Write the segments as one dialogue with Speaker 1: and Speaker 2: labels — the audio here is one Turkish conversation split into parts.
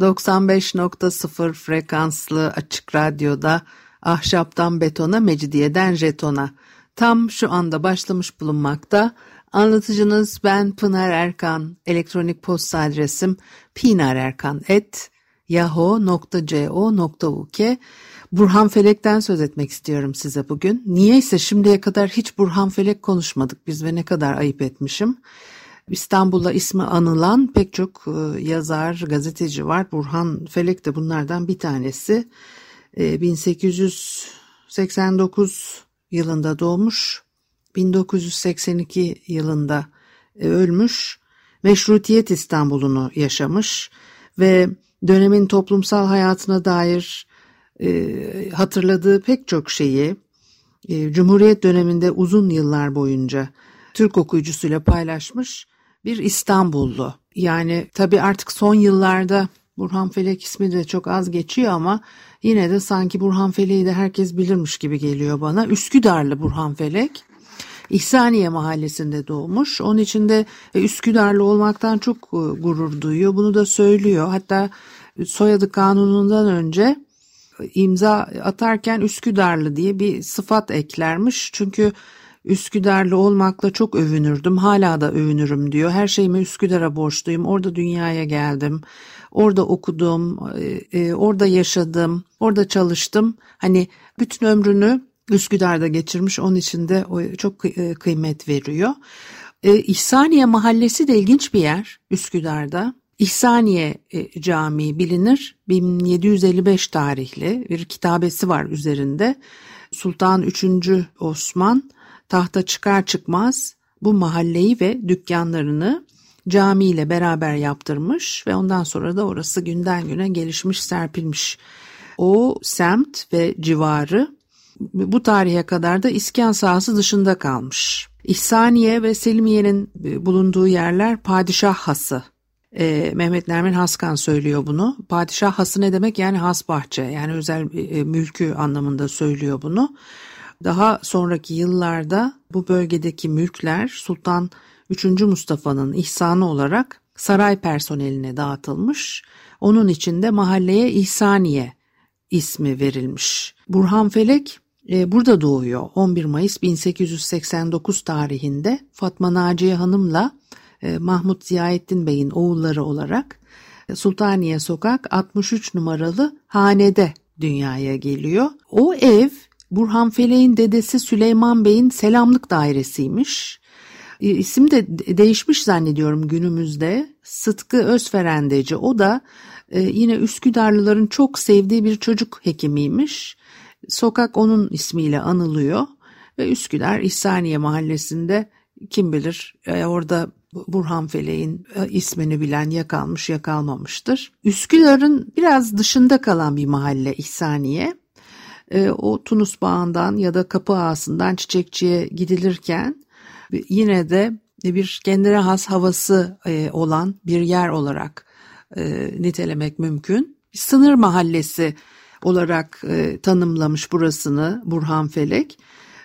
Speaker 1: 95.0 frekanslı açık radyoda ahşaptan betona, mecidiyeden jetona tam şu anda başlamış bulunmakta. Anlatıcınız ben Pınar Erkan. Elektronik posta adresim pinarerkan.yahoo.co.uk Burhan Felek'ten söz etmek istiyorum size bugün. Niyeyse şimdiye kadar hiç Burhan Felek konuşmadık biz ve ne kadar ayıp etmişim. İstanbul'da ismi anılan pek çok e, yazar, gazeteci var. Burhan Felek de bunlardan bir tanesi. 1889 e, yılında doğmuş, 1982 yılında e, ölmüş. Meşrutiyet İstanbul'unu yaşamış ve dönemin toplumsal hayatına dair hatırladığı pek çok şeyi Cumhuriyet döneminde uzun yıllar boyunca Türk okuyucusuyla paylaşmış bir İstanbullu. Yani tabii artık son yıllarda Burhan Felek ismi de çok az geçiyor ama yine de sanki Burhan Felek'i de herkes bilirmiş gibi geliyor bana. Üsküdarlı Burhan Felek. İhsaniye mahallesinde doğmuş. Onun için de e, Üsküdarlı olmaktan çok e, gurur duyuyor. Bunu da söylüyor. Hatta soyadı kanunundan önce e, imza atarken Üsküdarlı diye bir sıfat eklermiş. Çünkü Üsküdarlı olmakla çok övünürdüm. Hala da övünürüm diyor. Her şeyimi Üsküdar'a borçluyum. Orada dünyaya geldim. Orada okudum. E, e, orada yaşadım. Orada çalıştım. Hani bütün ömrünü Üsküdar'da geçirmiş. Onun için de çok e, kıymet veriyor. İhsaniye Mahallesi de ilginç bir yer Üsküdar'da. İhsaniye Camii bilinir. 1755 tarihli bir kitabesi var üzerinde. Sultan 3. Osman tahta çıkar çıkmaz bu mahalleyi ve dükkanlarını camiyle beraber yaptırmış ve ondan sonra da orası günden güne gelişmiş serpilmiş. O semt ve civarı bu tarihe kadar da iskan sahası dışında kalmış. İhsaniye ve Selimiye'nin bulunduğu yerler padişah hası. Ee, Mehmet Nermin Haskan söylüyor bunu. Padişah hası ne demek? Yani has bahçe yani özel e, mülkü anlamında söylüyor bunu. Daha sonraki yıllarda bu bölgedeki mülkler Sultan 3. Mustafa'nın ihsanı olarak saray personeline dağıtılmış. Onun için de mahalleye İhsaniye ismi verilmiş. Burhan Felek e, burada doğuyor. 11 Mayıs 1889 tarihinde Fatma Naciye Hanım'la e, Mahmut Ziyaettin Bey'in oğulları olarak e, Sultaniye Sokak 63 numaralı hanede dünyaya geliyor. O ev Burhan Felek'in dedesi Süleyman Bey'in selamlık dairesiymiş. E, isim de değişmiş zannediyorum günümüzde. Sıtkı Özferendeci o da e, yine Üsküdarlıların çok sevdiği bir çocuk hekimiymiş. Sokak onun ismiyle anılıyor ve Üsküdar İhsaniye mahallesinde kim bilir e, orada Burhan Felek'in ismini bilen ya kalmış ya kalmamıştır. Üsküdar'ın biraz dışında kalan bir mahalle İhsaniye e, o Tunus bağından ya da kapı ağasından çiçekçiye gidilirken yine de bir kendine has havası e, olan bir yer olarak e, nitelemek mümkün. Sınır mahallesi olarak e, tanımlamış burasını Burhan Felek.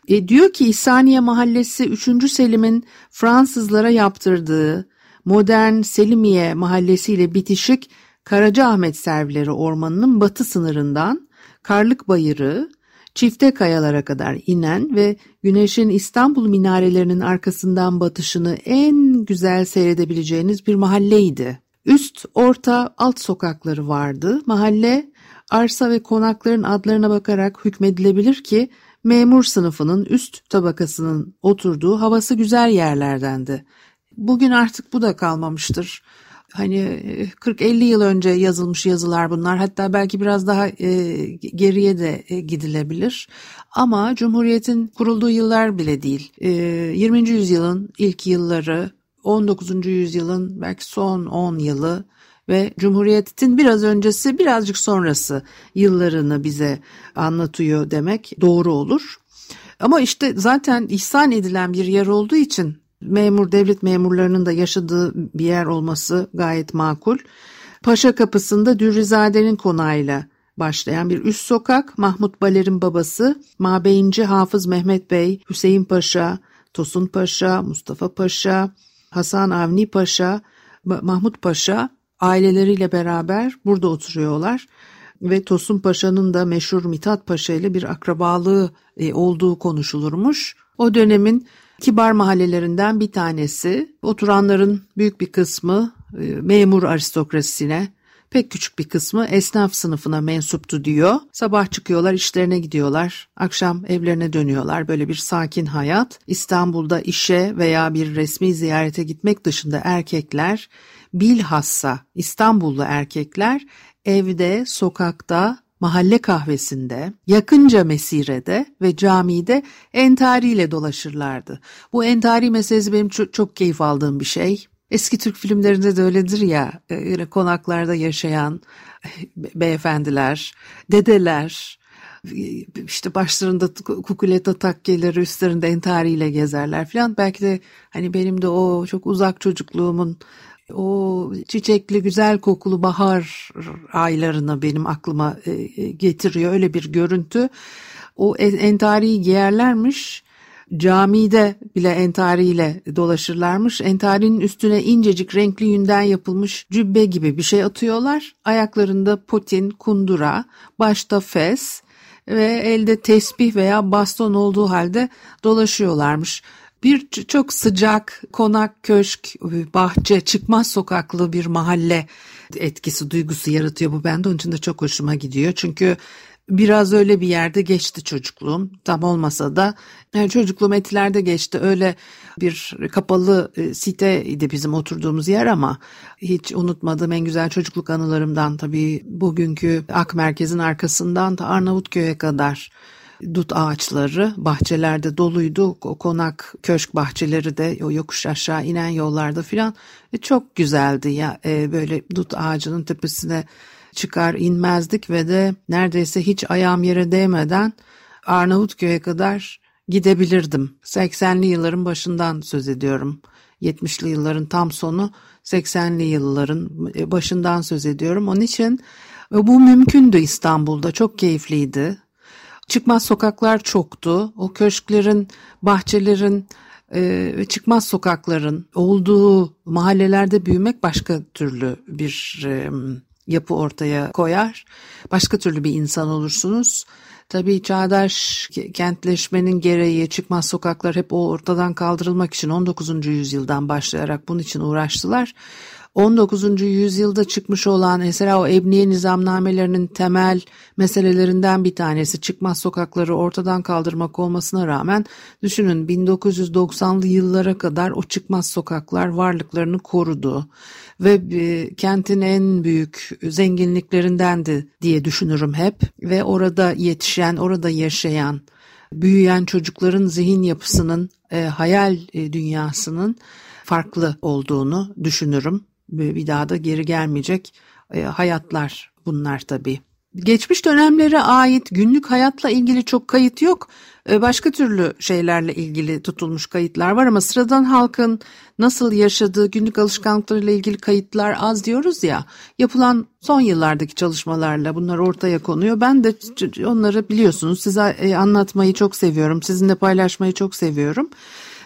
Speaker 1: E, diyor ki İhsaniye Mahallesi 3. Selim'in Fransızlara yaptırdığı modern Selimiye Mahallesi ile bitişik Karacaahmet Servileri Ormanı'nın batı sınırından Karlık Bayırı, çifte kayalara kadar inen ve güneşin İstanbul minarelerinin arkasından batışını en güzel seyredebileceğiniz bir mahalleydi. Üst, orta, alt sokakları vardı. Mahalle arsa ve konakların adlarına bakarak hükmedilebilir ki memur sınıfının üst tabakasının oturduğu havası güzel yerlerdendi. Bugün artık bu da kalmamıştır hani 40-50 yıl önce yazılmış yazılar bunlar. Hatta belki biraz daha e, geriye de e, gidilebilir. Ama Cumhuriyet'in kurulduğu yıllar bile değil. E, 20. yüzyılın ilk yılları, 19. yüzyılın belki son 10 yılı ve Cumhuriyet'in biraz öncesi birazcık sonrası yıllarını bize anlatıyor demek doğru olur. Ama işte zaten ihsan edilen bir yer olduğu için memur devlet memurlarının da yaşadığı bir yer olması gayet makul. Paşa kapısında Dürrizade'nin konağıyla başlayan bir üst sokak Mahmut Baler'in babası Mabeyinci Hafız Mehmet Bey, Hüseyin Paşa, Tosun Paşa, Mustafa Paşa, Hasan Avni Paşa, Mahmut Paşa aileleriyle beraber burada oturuyorlar ve Tosun Paşa'nın da meşhur Mithat Paşa ile bir akrabalığı e, olduğu konuşulurmuş. O dönemin kibar mahallelerinden bir tanesi. Oturanların büyük bir kısmı e, memur aristokrasisine, pek küçük bir kısmı esnaf sınıfına mensuptu diyor. Sabah çıkıyorlar, işlerine gidiyorlar, akşam evlerine dönüyorlar. Böyle bir sakin hayat. İstanbul'da işe veya bir resmi ziyarete gitmek dışında erkekler bilhassa İstanbullu erkekler evde, sokakta, mahalle kahvesinde, yakınca mesirede ve camide entariyle dolaşırlardı. Bu entari meselesi benim çok, çok keyif aldığım bir şey. Eski Türk filmlerinde de öyledir ya, öyle konaklarda yaşayan beyefendiler, dedeler, işte başlarında kukuleta takkeleri üstlerinde entariyle gezerler falan. Belki de hani benim de o çok uzak çocukluğumun o çiçekli güzel kokulu bahar aylarını benim aklıma e, e, getiriyor öyle bir görüntü. O entariyi giyerlermiş camide bile entariyle dolaşırlarmış. Entarinin üstüne incecik renkli yünden yapılmış cübbe gibi bir şey atıyorlar. Ayaklarında potin, kundura, başta fes ve elde tesbih veya baston olduğu halde dolaşıyorlarmış. Bir çok sıcak konak, köşk, bahçe, çıkmaz sokaklı bir mahalle etkisi, duygusu yaratıyor bu bende. Onun için de çok hoşuma gidiyor. Çünkü biraz öyle bir yerde geçti çocukluğum. Tam olmasa da yani çocukluğum etilerde geçti. Öyle bir kapalı e, siteydi bizim oturduğumuz yer ama hiç unutmadığım en güzel çocukluk anılarımdan tabii bugünkü Ak Merkez'in arkasından da Arnavutköy'e kadar dut ağaçları bahçelerde doluydu. O konak köşk bahçeleri de o yokuş aşağı inen yollarda filan e, çok güzeldi ya e, böyle dut ağacının tepesine çıkar inmezdik ve de neredeyse hiç ayağım yere değmeden Arnavutköy'e kadar gidebilirdim. 80'li yılların başından söz ediyorum. 70'li yılların tam sonu 80'li yılların e, başından söz ediyorum. Onun için bu mümkündü İstanbul'da. Çok keyifliydi. Çıkmaz sokaklar çoktu. O köşklerin, bahçelerin e, çıkmaz sokakların olduğu mahallelerde büyümek başka türlü bir e, yapı ortaya koyar. Başka türlü bir insan olursunuz. Tabii çağdaş kentleşmenin gereği çıkmaz sokaklar hep o ortadan kaldırılmak için 19. yüzyıldan başlayarak bunun için uğraştılar. 19. yüzyılda çıkmış olan mesela o ebniye nizamnamelerinin temel meselelerinden bir tanesi çıkmaz sokakları ortadan kaldırmak olmasına rağmen düşünün 1990'lı yıllara kadar o çıkmaz sokaklar varlıklarını korudu ve e, kentin en büyük zenginliklerindendi diye düşünürüm hep ve orada yetişen, orada yaşayan, büyüyen çocukların zihin yapısının, e, hayal e, dünyasının farklı olduğunu düşünürüm bir daha da geri gelmeyecek e, hayatlar bunlar tabii. Geçmiş dönemlere ait günlük hayatla ilgili çok kayıt yok. E, başka türlü şeylerle ilgili tutulmuş kayıtlar var ama sıradan halkın nasıl yaşadığı günlük alışkanlıklarıyla ilgili kayıtlar az diyoruz ya. Yapılan son yıllardaki çalışmalarla bunlar ortaya konuyor. Ben de onları biliyorsunuz size e, anlatmayı çok seviyorum. Sizinle paylaşmayı çok seviyorum.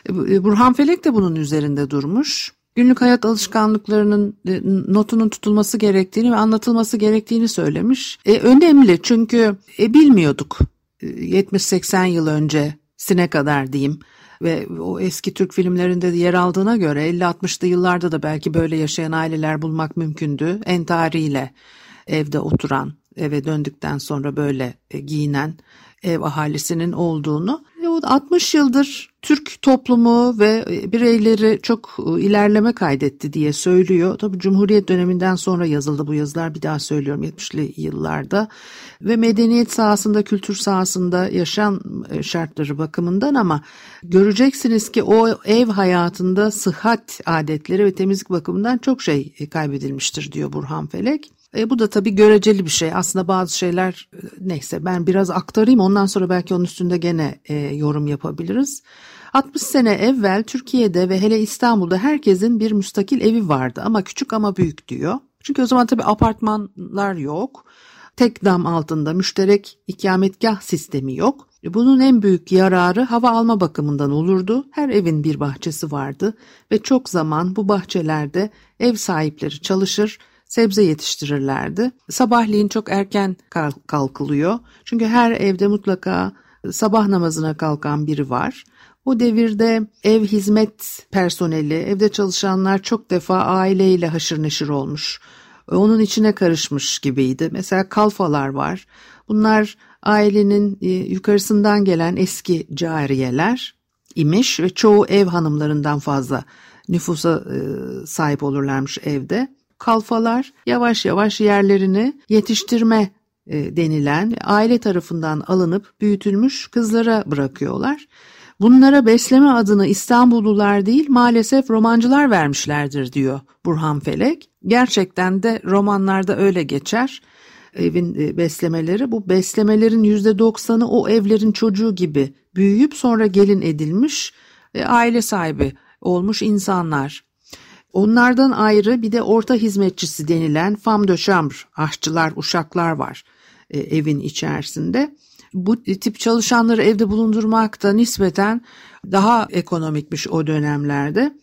Speaker 1: Burhan Felek de bunun üzerinde durmuş günlük hayat alışkanlıklarının e, notunun tutulması gerektiğini ve anlatılması gerektiğini söylemiş. E, önemli çünkü e, bilmiyorduk 70-80 e, yıl öncesine kadar diyeyim ve o eski Türk filmlerinde de yer aldığına göre 50-60'lı yıllarda da belki böyle yaşayan aileler bulmak mümkündü. Entariyle evde oturan, eve döndükten sonra böyle giyinen ev ahalisinin olduğunu. E, bu 60 yıldır Türk toplumu ve bireyleri çok ilerleme kaydetti diye söylüyor. Tabii Cumhuriyet döneminden sonra yazıldı bu yazılar bir daha söylüyorum 70'li yıllarda. Ve medeniyet sahasında, kültür sahasında yaşam e, şartları bakımından ama göreceksiniz ki o ev hayatında sıhhat adetleri ve temizlik bakımından çok şey kaybedilmiştir diyor Burhan Felek. E, bu da tabii göreceli bir şey. Aslında bazı şeyler e, neyse ben biraz aktarayım ondan sonra belki onun üstünde gene e, yorum yapabiliriz. 60 sene evvel Türkiye'de ve hele İstanbul'da herkesin bir müstakil evi vardı ama küçük ama büyük diyor. Çünkü o zaman tabii apartmanlar yok. Tek dam altında müşterek ikametgah sistemi yok. E, bunun en büyük yararı hava alma bakımından olurdu. Her evin bir bahçesi vardı ve çok zaman bu bahçelerde ev sahipleri çalışır, sebze yetiştirirlerdi. Sabahleyin çok erken kalkılıyor. Çünkü her evde mutlaka sabah namazına kalkan biri var. O devirde ev hizmet personeli, evde çalışanlar çok defa aileyle haşır neşir olmuş. Onun içine karışmış gibiydi. Mesela kalfalar var. Bunlar ailenin e, yukarısından gelen eski cariyeler imiş ve çoğu ev hanımlarından fazla nüfusa e, sahip olurlarmış evde kalfalar yavaş yavaş yerlerini yetiştirme e, denilen aile tarafından alınıp büyütülmüş kızlara bırakıyorlar. Bunlara besleme adını İstanbullular değil maalesef romancılar vermişlerdir diyor Burhan Felek. Gerçekten de romanlarda öyle geçer evin e, beslemeleri. Bu beslemelerin %90'ı o evlerin çocuğu gibi büyüyüp sonra gelin edilmiş e, aile sahibi olmuş insanlar. Onlardan ayrı bir de orta hizmetçisi denilen femme de chambre, aşçılar, uşaklar var e, evin içerisinde. Bu tip çalışanları evde bulundurmak da nispeten daha ekonomikmiş o dönemlerde.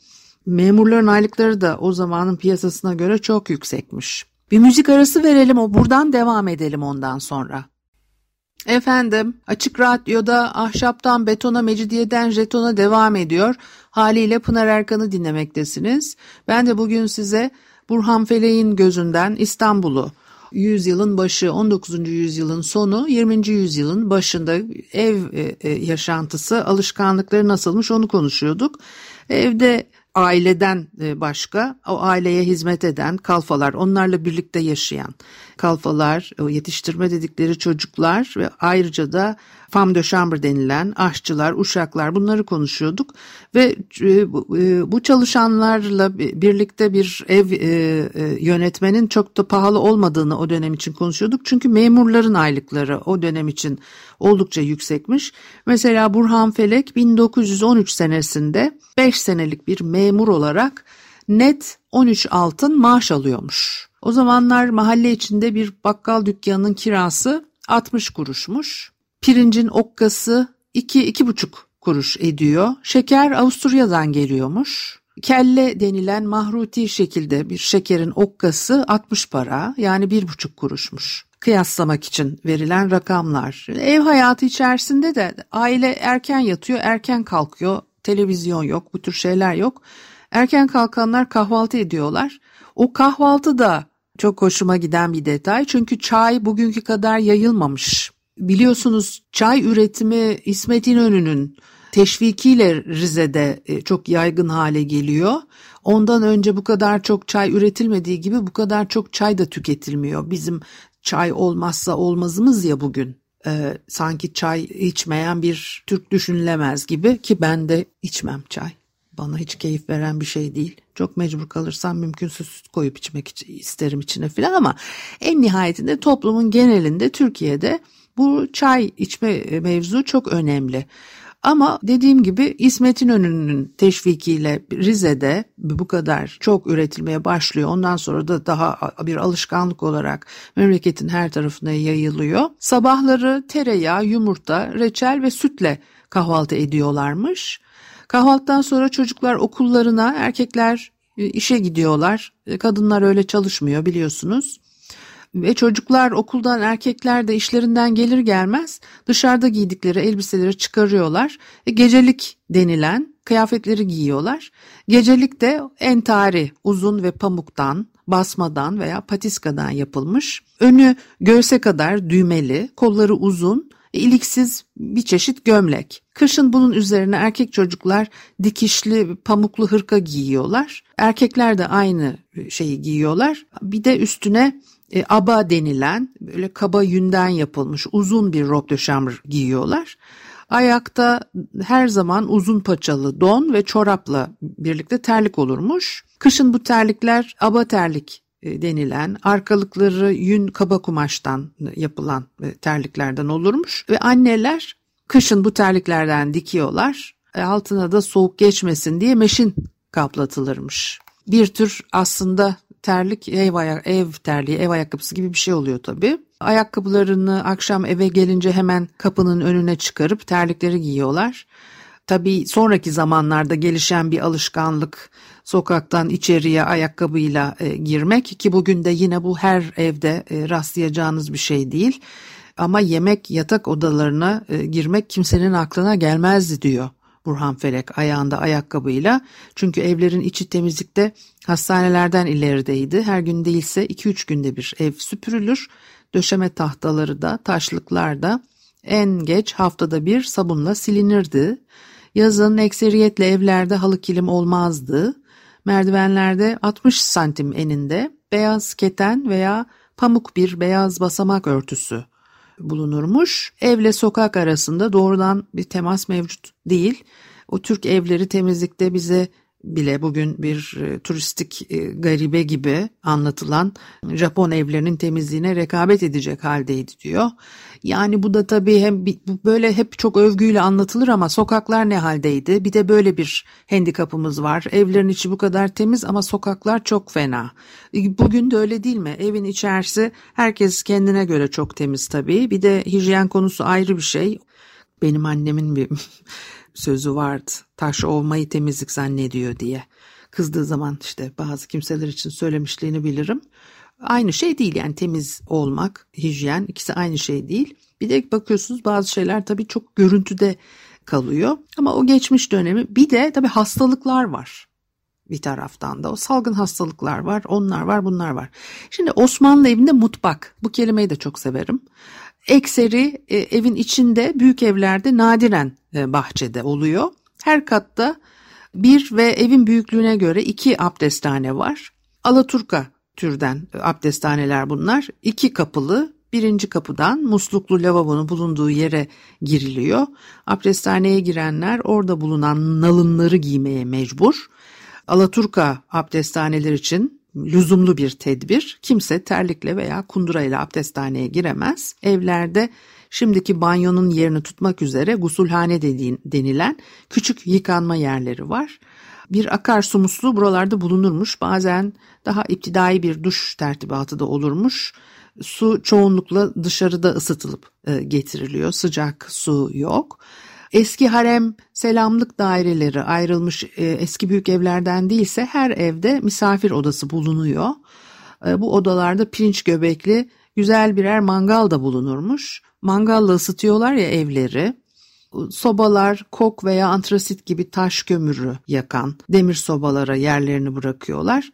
Speaker 1: Memurların aylıkları da o zamanın piyasasına göre çok yüksekmiş. Bir müzik arası verelim o buradan devam edelim ondan sonra. Efendim, Açık Radyo'da ahşaptan betona, mecidiyeden jetona devam ediyor. Haliyle Pınar Erkan'ı dinlemektesiniz. Ben de bugün size Burhan Felek'in gözünden İstanbul'u, yüzyılın başı, 19. yüzyılın sonu, 20. yüzyılın başında ev e, e, yaşantısı, alışkanlıkları nasılmış onu konuşuyorduk. Evde aileden e, başka o aileye hizmet eden kalfalar, onlarla birlikte yaşayan kalfalar, yetiştirme dedikleri çocuklar ve ayrıca da femme de chambre denilen aşçılar, uşaklar bunları konuşuyorduk ve e, e, bu çalışanlarla birlikte bir ev yönetmenin çok da pahalı olmadığını o dönem için konuşuyorduk. Çünkü memurların aylıkları o dönem için oldukça yüksekmiş. Mesela Burhan Felek 1913 senesinde 5 senelik bir memur olarak net 13 altın maaş alıyormuş. O zamanlar mahalle içinde bir bakkal dükkanının kirası 60 kuruşmuş. Pirincin okkası 2-2,5 kuruş ediyor. Şeker Avusturya'dan geliyormuş. Kelle denilen mahruti şekilde bir şekerin okkası 60 para yani 1,5 kuruşmuş kıyaslamak için verilen rakamlar. Ev hayatı içerisinde de aile erken yatıyor, erken kalkıyor. Televizyon yok, bu tür şeyler yok. Erken kalkanlar kahvaltı ediyorlar. O kahvaltı da çok hoşuma giden bir detay. Çünkü çay bugünkü kadar yayılmamış. Biliyorsunuz çay üretimi İsmet İnönü'nün teşvikiyle Rize'de e, çok yaygın hale geliyor. Ondan önce bu kadar çok çay üretilmediği gibi bu kadar çok çay da tüketilmiyor. Bizim çay olmazsa olmazımız ya bugün. Ee, sanki çay içmeyen bir Türk düşünülemez gibi ki ben de içmem çay. Bana hiç keyif veren bir şey değil. Çok mecbur kalırsam mümkünse süt koyup içmek isterim içine filan ama en nihayetinde toplumun genelinde Türkiye'de bu çay içme mevzu çok önemli. Ama dediğim gibi İsmet İnönü'nün teşvikiyle Rize'de bu kadar çok üretilmeye başlıyor. Ondan sonra da daha bir alışkanlık olarak memleketin her tarafına yayılıyor. Sabahları tereyağı, yumurta, reçel ve sütle kahvaltı ediyorlarmış. Kahvaltıdan sonra çocuklar okullarına, erkekler e, işe gidiyorlar. E, kadınlar öyle çalışmıyor biliyorsunuz. Ve çocuklar okuldan erkekler de işlerinden gelir gelmez dışarıda giydikleri elbiseleri çıkarıyorlar. E, gecelik denilen kıyafetleri giyiyorlar. Gecelik de entari uzun ve pamuktan, basmadan veya patiskadan yapılmış. Önü göğse kadar düğmeli, kolları uzun, iliksiz bir çeşit gömlek. Kışın bunun üzerine erkek çocuklar dikişli pamuklu hırka giyiyorlar. Erkekler de aynı şeyi giyiyorlar. Bir de üstüne e, aba denilen böyle kaba yünden yapılmış uzun bir robe de giyiyorlar. Ayakta her zaman uzun paçalı don ve çorapla birlikte terlik olurmuş. Kışın bu terlikler aba terlik e, denilen arkalıkları yün kaba kumaştan yapılan e, terliklerden olurmuş ve anneler kışın bu terliklerden dikiyorlar e, altına da soğuk geçmesin diye meşin kaplatılırmış. Bir tür aslında terlik ev, ayak, ev terliği ev ayakkabısı gibi bir şey oluyor tabii. Ayakkabılarını akşam eve gelince hemen kapının önüne çıkarıp terlikleri giyiyorlar. Tabii sonraki zamanlarda gelişen bir alışkanlık sokaktan içeriye ayakkabıyla e, girmek ki bugün de yine bu her evde e, rastlayacağınız bir şey değil. Ama yemek yatak odalarına e, girmek kimsenin aklına gelmezdi diyor Burhan Felek ayağında ayakkabıyla. Çünkü evlerin içi temizlikte hastanelerden ilerideydi. Her gün değilse 2-3 günde bir ev süpürülür. Döşeme tahtaları da taşlıklar da en geç haftada bir sabunla silinirdi. Yazın ekseriyetle evlerde halı kilim olmazdı. Merdivenlerde 60 santim eninde beyaz keten veya pamuk bir beyaz basamak örtüsü bulunurmuş. Evle sokak arasında doğrudan bir temas mevcut değil. O Türk evleri temizlikte bize bile bugün bir e, turistik e, garibe gibi anlatılan Japon evlerinin temizliğine rekabet edecek haldeydi diyor. Yani bu da tabii hem böyle hep çok övgüyle anlatılır ama sokaklar ne haldeydi? Bir de böyle bir handikapımız var. Evlerin içi bu kadar temiz ama sokaklar çok fena. E, bugün de öyle değil mi? Evin içerisi herkes kendine göre çok temiz tabii. Bir de hijyen konusu ayrı bir şey. Benim annemin bir sözü vardı. Taş olmayı temizlik zannediyor diye. Kızdığı zaman işte bazı kimseler için söylemişliğini bilirim. Aynı şey değil yani temiz olmak, hijyen ikisi aynı şey değil. Bir de bakıyorsunuz bazı şeyler tabii çok görüntüde kalıyor. Ama o geçmiş dönemi bir de tabii hastalıklar var bir taraftan da o salgın hastalıklar var onlar var bunlar var. Şimdi Osmanlı evinde mutfak bu kelimeyi de çok severim ekseri e, evin içinde büyük evlerde nadiren e, bahçede oluyor. Her katta bir ve evin büyüklüğüne göre iki abdesthane var. Alaturka türden abdesthaneler bunlar. İki kapılı birinci kapıdan musluklu lavabonun bulunduğu yere giriliyor. Abdesthaneye girenler orada bulunan nalınları giymeye mecbur. Alaturka abdesthaneler için lüzumlu bir tedbir. Kimse terlikle veya kundurayla abdesthaneye giremez. Evlerde şimdiki banyonun yerini tutmak üzere gusulhane dediğin, denilen küçük yıkanma yerleri var. Bir akarsu musluğu buralarda bulunurmuş. Bazen daha iptidai bir duş tertibatı da olurmuş. Su çoğunlukla dışarıda ısıtılıp e, getiriliyor. Sıcak su yok. Eski harem selamlık daireleri ayrılmış e, eski büyük evlerden değilse her evde misafir odası bulunuyor. E, bu odalarda pirinç göbekli güzel birer mangal da bulunurmuş. Mangalla ısıtıyorlar ya evleri. Sobalar kok veya antrasit gibi taş kömürü yakan demir sobalara yerlerini bırakıyorlar.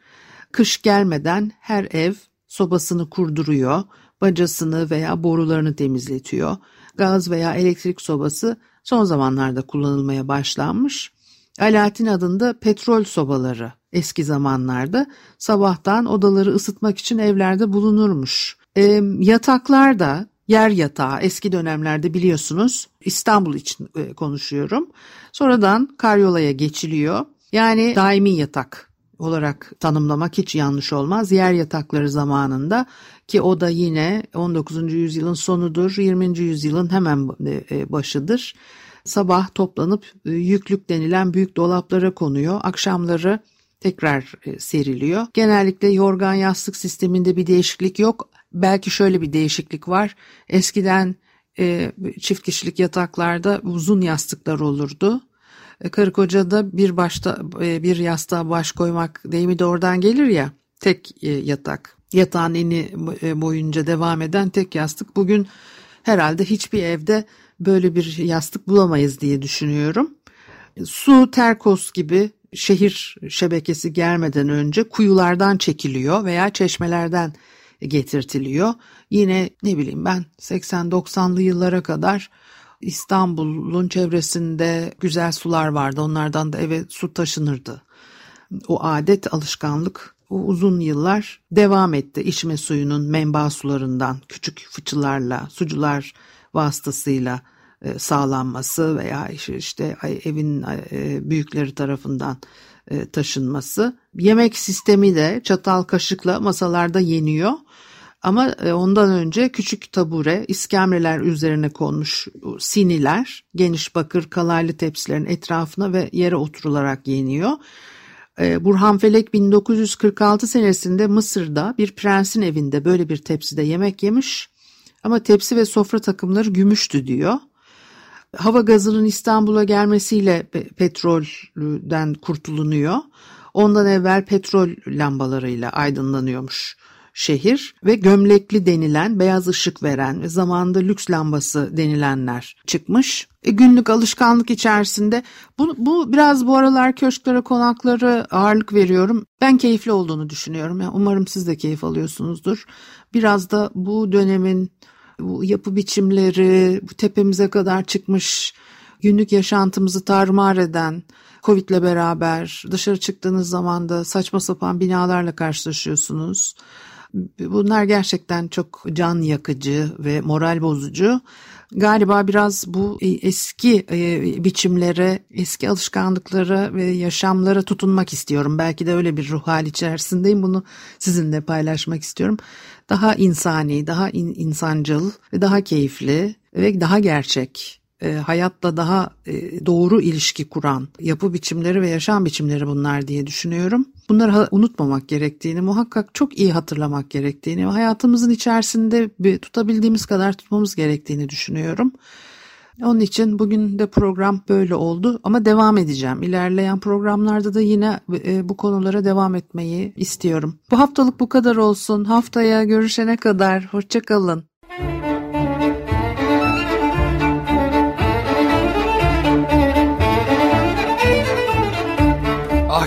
Speaker 1: Kış gelmeden her ev sobasını kurduruyor, bacasını veya borularını temizletiyor. Gaz veya elektrik sobası son zamanlarda kullanılmaya başlanmış. Alaaddin adında petrol sobaları eski zamanlarda sabahtan odaları ısıtmak için evlerde bulunurmuş. E, yataklar da yer yatağı eski dönemlerde biliyorsunuz İstanbul için e, konuşuyorum. Sonradan karyolaya geçiliyor. Yani daimi yatak olarak tanımlamak hiç yanlış olmaz. Yer yatakları zamanında ki o da yine 19. yüzyılın sonudur, 20. yüzyılın hemen e, e, başıdır. Sabah toplanıp e, yüklük denilen büyük dolaplara konuyor. Akşamları tekrar seriliyor. Genellikle yorgan yastık sisteminde bir değişiklik yok. Belki şöyle bir değişiklik var. Eskiden çift kişilik yataklarda uzun yastıklar olurdu. Karı koca da bir başta bir yastığa baş koymak deyimi de oradan gelir ya. Tek yatak yatağın eni e, boyunca devam eden tek yastık. Bugün herhalde hiçbir evde böyle bir yastık bulamayız diye düşünüyorum. Su terkos gibi şehir şebekesi gelmeden önce kuyulardan çekiliyor veya çeşmelerden getirtiliyor. Yine ne bileyim ben 80-90'lı yıllara kadar İstanbul'un çevresinde güzel sular vardı. Onlardan da eve su taşınırdı. O adet, alışkanlık o uzun yıllar devam etti. İçme suyunun menba sularından küçük fıçılarla, sucular vasıtasıyla e, sağlanması veya işte evin e, büyükleri tarafından e, taşınması. Yemek sistemi de çatal kaşıkla masalarda yeniyor. Ama ondan önce küçük tabure, iskemleler üzerine konmuş siniler, geniş bakır kalaylı tepsilerin etrafına ve yere oturularak yeniyor. Burhan Felek 1946 senesinde Mısır'da bir prensin evinde böyle bir tepside yemek yemiş. Ama tepsi ve sofra takımları gümüştü diyor hava gazının İstanbul'a gelmesiyle petrolden kurtulunuyor. Ondan evvel petrol lambalarıyla aydınlanıyormuş şehir ve gömlekli denilen beyaz ışık veren ve zamanında lüks lambası denilenler çıkmış. E, günlük alışkanlık içerisinde bu, bu biraz bu aralar köşklere konakları ağırlık veriyorum. Ben keyifli olduğunu düşünüyorum. Yani umarım siz de keyif alıyorsunuzdur. Biraz da bu dönemin bu yapı biçimleri, bu tepemize kadar çıkmış günlük yaşantımızı tarmar eden Covid'le beraber dışarı çıktığınız zaman da saçma sapan binalarla karşılaşıyorsunuz. Bunlar gerçekten çok can yakıcı ve moral bozucu. Galiba biraz bu eski e, biçimlere, eski alışkanlıklara ve yaşamlara tutunmak istiyorum. Belki de öyle bir ruh hali içerisindeyim. Bunu sizinle paylaşmak istiyorum. Daha insani, daha in, insancıl ve daha keyifli ve daha gerçek e, hayatla daha e, doğru ilişki kuran yapı biçimleri ve yaşam biçimleri bunlar diye düşünüyorum. Bunları unutmamak gerektiğini, muhakkak çok iyi hatırlamak gerektiğini ve hayatımızın içerisinde bir, tutabildiğimiz kadar tutmamız gerektiğini düşünüyorum. Onun için bugün de program böyle oldu ama devam edeceğim. İlerleyen programlarda da yine e, bu konulara devam etmeyi istiyorum. Bu haftalık bu kadar olsun. Haftaya görüşene kadar hoşçakalın.